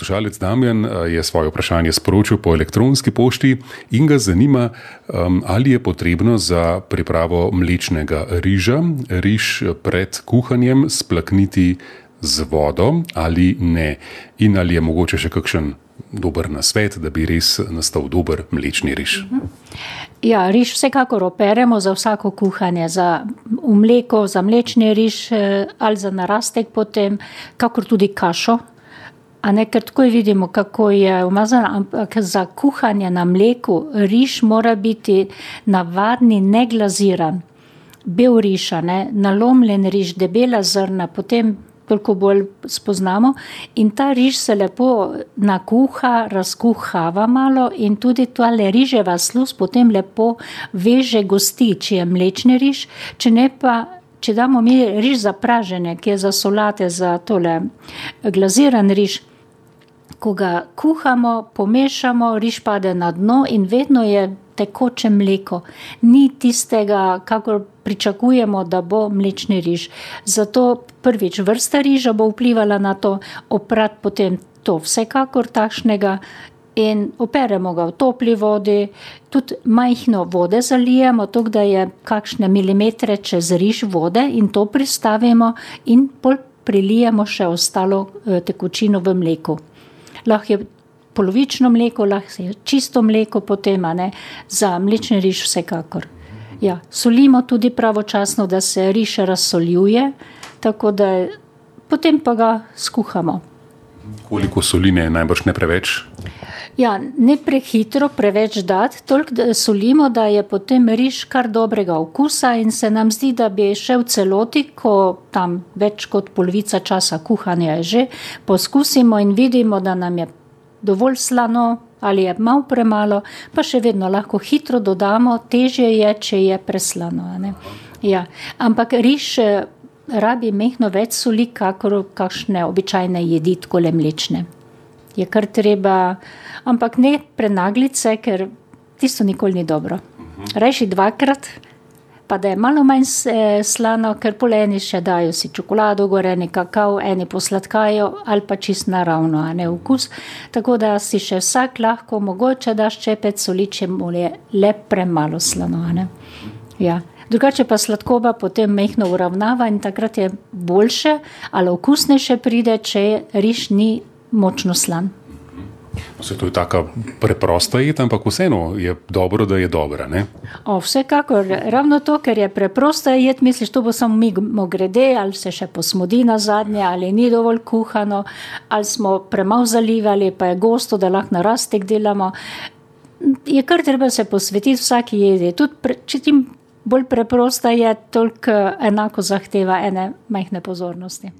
poslušalec Damjan je svoje vprašanje sporočil po elektronski pošti in ga zanima, ali je potrebno za pripravo mlečnega riža riž pred kuhanjem splakniti z vodo ali ne, in ali je mogoče še kakšen dober nasvet, da bi res nastal dober mlečni riž. Ja, riž vsekakor operemo za vsako kuhanje, za mleko, za mlečni riž ali za narastek potem, kakor tudi kašo. A ne, ker takoj vidimo, kako je umazan, ampak za kuhanje na mleku riž mora biti navadni, neglaziran. Bel riž, ne, nalomljen riž, debela zrna, potem toliko bolj spoznamo. In ta riž se lepo nakuha, razkuhava malo in tudi tale riževa sluz potem lepo veže gosti, če je mlečni riž, če ne pa, če damo mi riž za praženje, ki je za solate, za tole glaziran riž, ko ga kuhamo, pomešamo, riž pade na dno in vedno je tekoče mleko. Ni tistega, kakor pričakujemo, da bo mlečni riž. Zato prvič vrsta riža bo vplivala na to, oprati potem to vsekakor takšnega in operemo ga v topli vodi, tudi majhno vode zalijemo, toliko, da je kakšne milimetre čez riž vode in to pristavimo in pol prilijemo še ostalo tekočino v mleku. Lahko je polovično mleko, lahko je čisto mleko potem, ne, za mlečni riž vsekakor. Ja, solimo tudi pravočasno, da se riž razsoljuje, tako da potem pa ga skuhamo. Koliko soline, najbrž ne preveč? Ja, ne prehitro preveč dati, toliko, da solimo, da je potem riž kar dobrega okusa in se nam zdi, da bi še v celoti, ko tam več kot polovica časa kuhanja je že, poskusimo in vidimo, da nam je dovolj slano ali je malo premalo, pa še vedno lahko hitro dodamo, težje je, če je preslano. Ja, ampak riž, rabi majhno več soli kakor kakšne običajne jedi, takole mlečne. Je kar treba, ampak ne prenagliti se, ker tisto nikoli ni dobro. Rajši dvakrat, pa da je malo manj slano, ker pol eni še dajo si čokolado gor, eni kakao, eni posladkajo ali pa čisto naravno, a ne, okus. Tako da si še vsak lahko mogoče da ščepec soli, če mu je le premalo slano, ne. Ja. Drugače pa sladkoba potem majhno uravnava in takrat je boljše ali okusnejše pride, če riž ni močno slan. Saj to je taka preprosta jed, ampak vseeno je dobro, da je dobra, ne? vsekakor, ravno to, ker je preprosta jed, misliš, to bo samo mimogrede ali se še posmodi nazadnje ali ni dovolj kuhano ali smo premalo zalivali pa je gosto, da lahko narastek delamo. Je kar treba se posvetiti vsaki jedi, tudi čim bolj preprosta je, toliko enako zahteva ene majhne pozornosti.